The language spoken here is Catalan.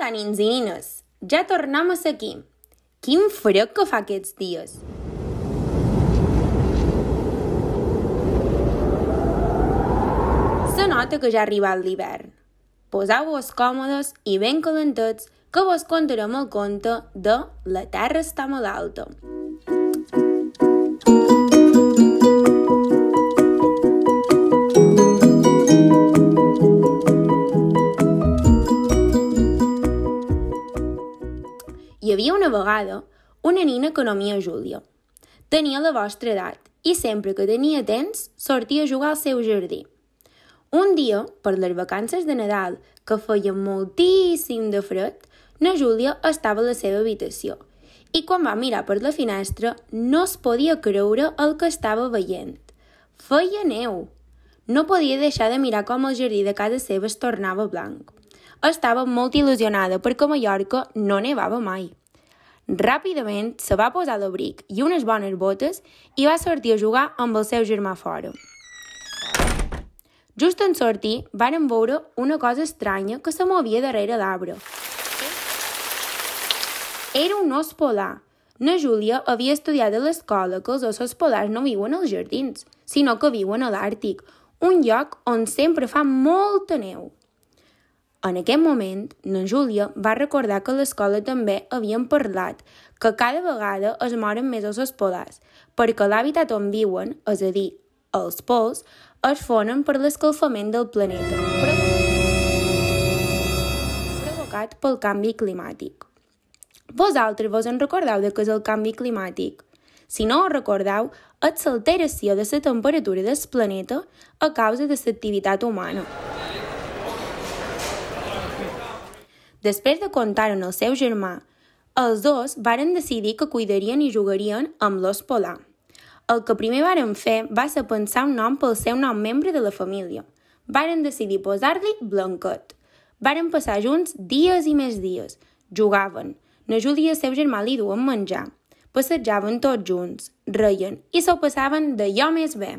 nins i nines, ja tornem a aquí. Quin fred que fa aquests dies. Se nota que ja ha arribat l'hivern. Poseu-vos còmodes i ben calentets que vos contarem el conte de La Terra està molt alta. Hi havia una vegada una nina que nomia Júlia. Tenia la vostra edat i sempre que tenia temps sortia a jugar al seu jardí. Un dia, per les vacances de Nadal, que feia moltíssim de fred, na Júlia estava a la seva habitació i quan va mirar per la finestra no es podia creure el que estava veient. Feia neu. No podia deixar de mirar com el jardí de casa seva es tornava blanc estava molt il·lusionada perquè a Mallorca no nevava mai. Ràpidament se va posar l'abric i unes bones botes i va sortir a jugar amb el seu germà fora. Just en sortir, varen veure una cosa estranya que se movia darrere l'arbre. Era un os polar. Na Júlia havia estudiat a l'escola que els ossos polars no viuen als jardins, sinó que viuen a l'Àrtic, un lloc on sempre fa molta neu. En aquest moment, na Júlia va recordar que a l'escola també havien parlat que cada vegada es moren més ossos polars, perquè l'hàbitat on viuen, és a dir, els pols, es fonen per l'escalfament del planeta, provocat pel canvi climàtic. Vosaltres vos en recordeu de què és el canvi climàtic? Si no ho recordeu, és l'alteració de la temperatura del planeta a causa de l'activitat humana. Després de contar en el seu germà, els dos varen decidir que cuidarien i jugarien amb l'os polar. El que primer varen fer va ser pensar un nom pel seu nom membre de la família. Varen decidir posar-li Blanquet. Varen passar junts dies i més dies. Jugaven. Na Júlia i el seu germà li duen menjar. Passejaven tots junts, reien i s'ho passaven d'allò més bé.